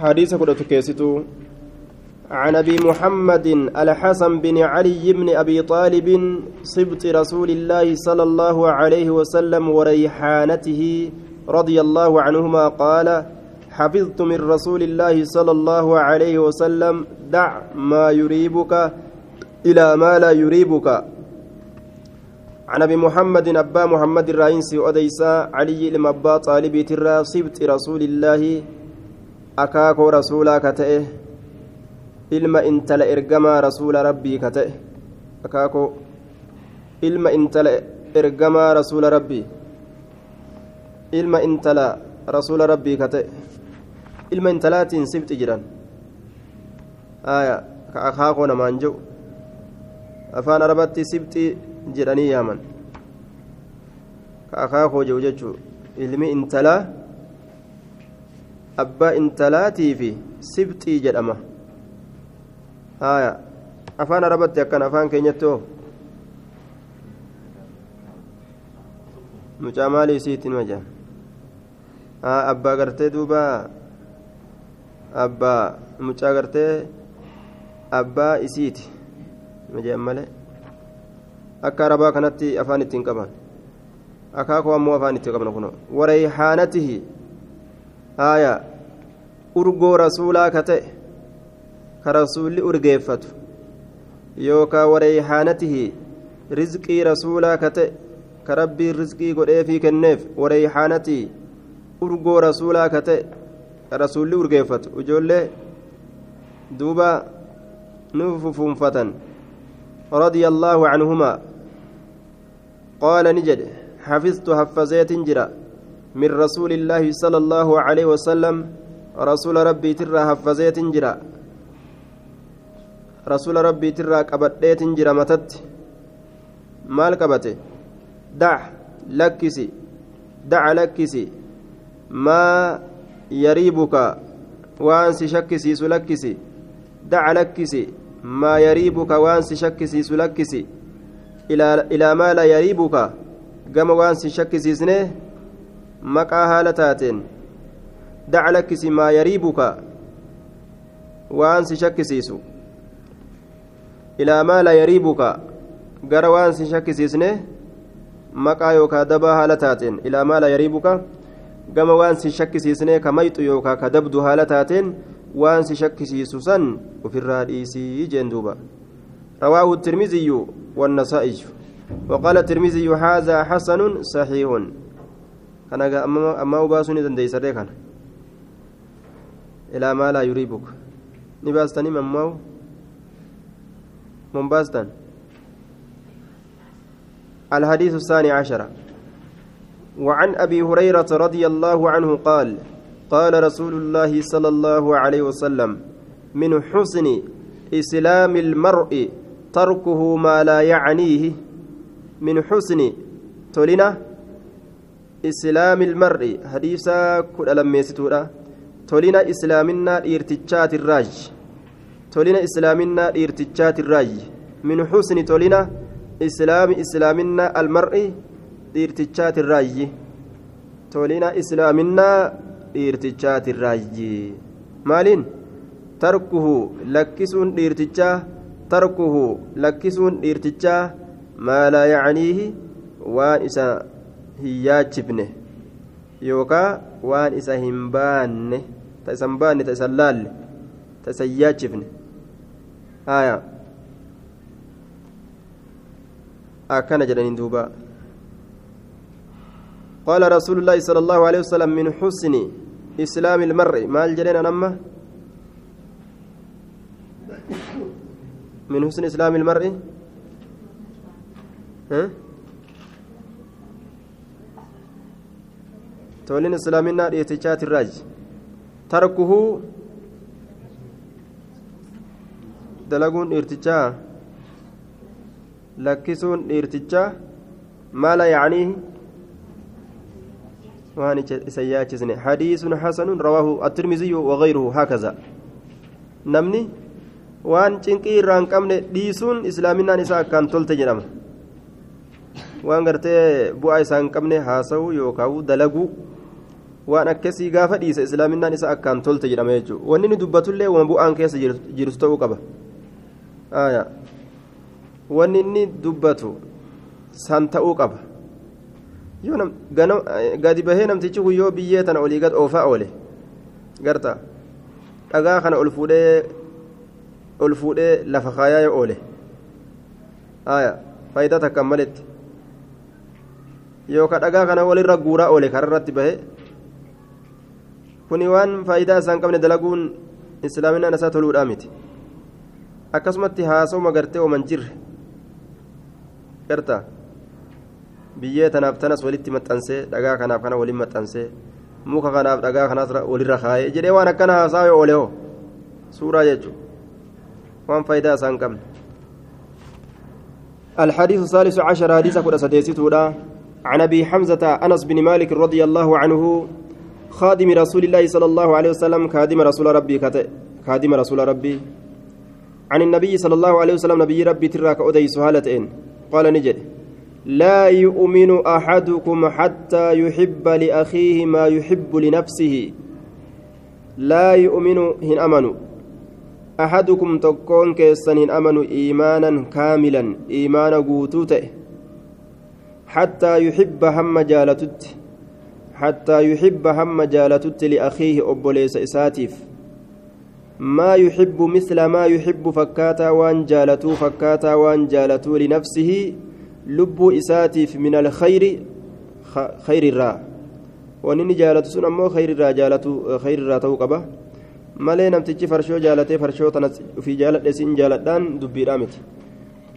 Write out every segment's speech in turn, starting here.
حديث كنت كيستو عن أبي محمد الحسن بن علي بن أبي طالب صبت رسول الله صلى الله عليه وسلم وريحانته رضي الله عنهما قال حفظت من رسول الله صلى الله عليه وسلم دع ما يريبك إلى ما لا يريبك. عن أبي محمد أبا محمد الرئيسي وديسا علي لما أبا طالبي ترى صبت رسول الله اكاكو رسولا كتئه ilma intala ergamaa rasuula rabbii ka ta'e akaakoo ilma intala ergamaa rasuula rabbii ilma intala rasuula rabbii ka ta'e ilma intalaatiin sibxi jedhan aya ka akaakoo namaan jedhu afaan arabatti sibxi jedhanii yaaman ka akaakoo jedhu jechuu ilmi intalaa abbaa intalaatii fi sibxii jedhama afaan arabatti akkan afaan keenyatti hoo mucaa maalii isiitiin majaa abbaa gartee duuba abbaa mucaa gartee abbaa isiiti majaan malee akka arabaa kanatti afaan ittiin qaban akaakoo ammoo afaan ittiin qaban kuno warayhaanatihi haya urgoo rasuulaa ka ta'e ka rasuulli urgeeffatu yookaan wareyhaanatihi rizqii rasuulaa ka ta'e ka rabbiin rizqii godheefii kenneef wareyhaanatii urgoo rasuulaa ka ta'e ka rasuulli urgeeffatu ijoollee duuba nu fufuunfatan رضي الله عنهما قال نجد حفظت حفظيت جرا من رسول الله صلى الله عليه وسلم رسول ربي ترى حفظيت جرا rasuula rabbiitirraa qabadheetin jira matatti maal qabate dac lakkisi daca lakkisi maa yariibuka waan si shakkisiisu lakkisi daca lakkisi maa yariibuka waan si shakkisiisu lakkisi ilaa maa la yariibuka gama waan si shakkisiisne maqaa haala taateen daca lakkisi maa yariibuka waan si shakkisiisu ilaa maa la yariibuka gara waan si shakkisiisne maqaa yookaa dabaa haala taateen ilaa maa la yariibuka gama waan si shakkisiisne ka mayxu yookaa ka dabdu haala taateen waan si shakkisiisu san ofirraa dhiisii jeen duuba رواه الترمذي والنسائي وقال الترمذي هذا حسن صحيح كان أما أباسوني دندي سريكا إلى ما لا يريبك نباستني مماو منباستا الحديث الثاني عشر وعن أبي هريرة رضي الله عنه قال قال رسول الله صلى الله عليه وسلم من حسن إسلام المرء تركه ما لا يعنيه من حسن تولنا المرء حديثا كل لم تولنا إسلامنا إرتجات الراج tolina islaaminaa dhiirtichaati irraayi min xusni tolina islaami islaaminaa almar'i dhiirtichaati irraayi tolina islaaminaa dhiirtichaati irraayi maaliin tarkuhu lakkisuun dhiirtichaa tarkuhu lakkisuun dhiirtichaa maa laa yacniihi waan isa hin yaachifne yookaa waan isa hin baanne ta isan baanne ta isan laalle ta isan yaachifne آية أكن جلنين دوبا قال رسول الله صلى الله عليه وسلم من حسن إسلام المرء ما الجلين نما من حسن إسلام المرء ها تولين إسلامنا يتشات الراج تركه dalaguun dhiirtichaa lakkisuun dhiirtichaa maala yacanii waan isa yaachisne hadiisun hasanun rawaahu attirmiziyyu wagayruhu hakaza namni waan cinqii irraa hin qabne dhiisuun islaaminaan isaa akkaan tolte jedhama waan gartee bu'aa isaa hin qabne haasa'u yookaan dalaguu waan akkasii gaafa dhiisa islaaminaan isa akkaan tolte jedhama jechuudha wanni ni dubbatullee wama bu'aan keessa jirtu ta'uu qaba wanni inni dubbatu san ta'uu qaba gadi bahee namtichi kun yoo biyyee tana olii gad oofaa oole garta dhagaa kana ol fuudhee ol fuudhee lafa kaayaa yoo oole faayidaa takkaan maletti yookaan dhagaa kana walirra guuraa oole kararratti bahee kuni waan faayidaa isaan qabne dalaguun islaaminaan isaa toluudhaa miti akkasumatti haasawuma gartee ooman jirre garta biyyee tanaaf tanas walitti maxxansee dhagaa kanaaf kana waliin maxxansee muka kanaaf dhagaa kanas walirra kaayee jedhee waan akkana haasaa yoo oole hoo suuraa jechuudha waan faayidaa isaan qabne. الحديث الثالث عشر حديث كل سديستودا عن ابي حمزه انس بن مالك رضي الله عنه خادم رسول الله صلى الله عليه وسلم خادم رسول ربي خادم رسول ربي. عن النبي صلى الله عليه وسلم نبي ربي تراك أدي سهالتين قال نجد لا يؤمن أحدكم حتى يحب لأخيه ما يحب لنفسه. لا يؤمن hin amanu. أحدكم tokkoon keessan hin amanu إيمانا كاملا iimaana guutuu ta'e. حتى يحب hamma jaallatutti حتى يحب hamma jaallatutti لأخيه obboleessa isaatiif. ما يحب مثل ما يحب fakkaataa waan jaallatu fakkaataa waan jaallatu لنفسه lubbuu isaatiif من الخير خير الرا. ونني جالتو سن أمو خير الرا جالتو خير الرا توقبه malee namtichi farshoo jaalatee farshoo tana fi jaaladhe sin jaaladhaan dubbiidhaa miti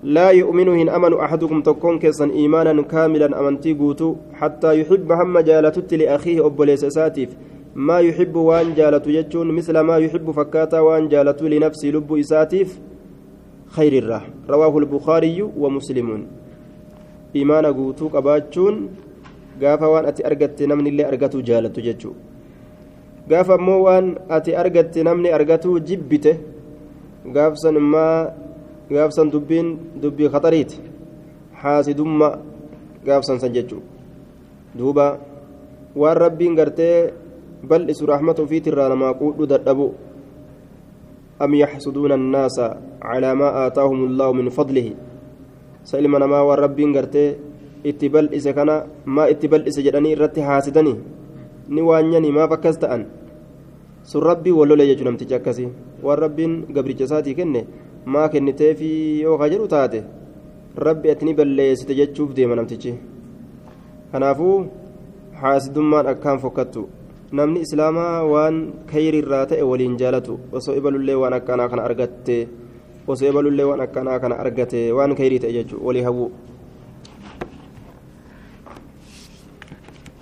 laa yu'minu hin amanu axadukum tokkoon keessan iimaanan kaamilan amantii guutuu hattaa yuxibba hamma jaalatutti liakhiihi obboleessa isaatiif maa yuxibbu waan jaalatu jechuun misla maa yuxibbu fakkaataa waan jaalatu linafsii lubbu isaatiif khayrirra rawaahu lbukaariyyu wa muslimuun iimaana guutuu qabaachuun gaafa waan ati argatte namnillee argatu jaalatu jechuu gaafa ammoo waan ati argatte namni argatu jibbite gaafsan immaa gaafsan dubbiin dubbii khaxariiti haasidumma gaafsan san jechuu duuba waan rabbiin gartee bal'isu rahmata ofiitirraa namaa quudhu dadhabu am yaxsuduuna annaasa calaa maa aataahum allaahu min fadlihi sa ilma namaa waan rabbiin gartee itti bal'ise kana maa itti bal'ise jedhanii irratti haasidanii ni waanyanii maaf akkas ta'an sun rabbii wallole jechuu namtichi akkasii waan rabbiin gabricha isaatii kenne maa kenniteefi yoo ka jedhu taate rabbi ati ni balleessite jechuuf deema namtichi. Kanaafuu haasidummaan akkaan fokkattu. Namni islaamaa waan kayrirraa ta'e waliin jaalatu osoo ibalullee waan akkanaa kana argatte osoo ibalullee waan akkanaa kana argate waan kayrii ta'e jechuu walii hawwu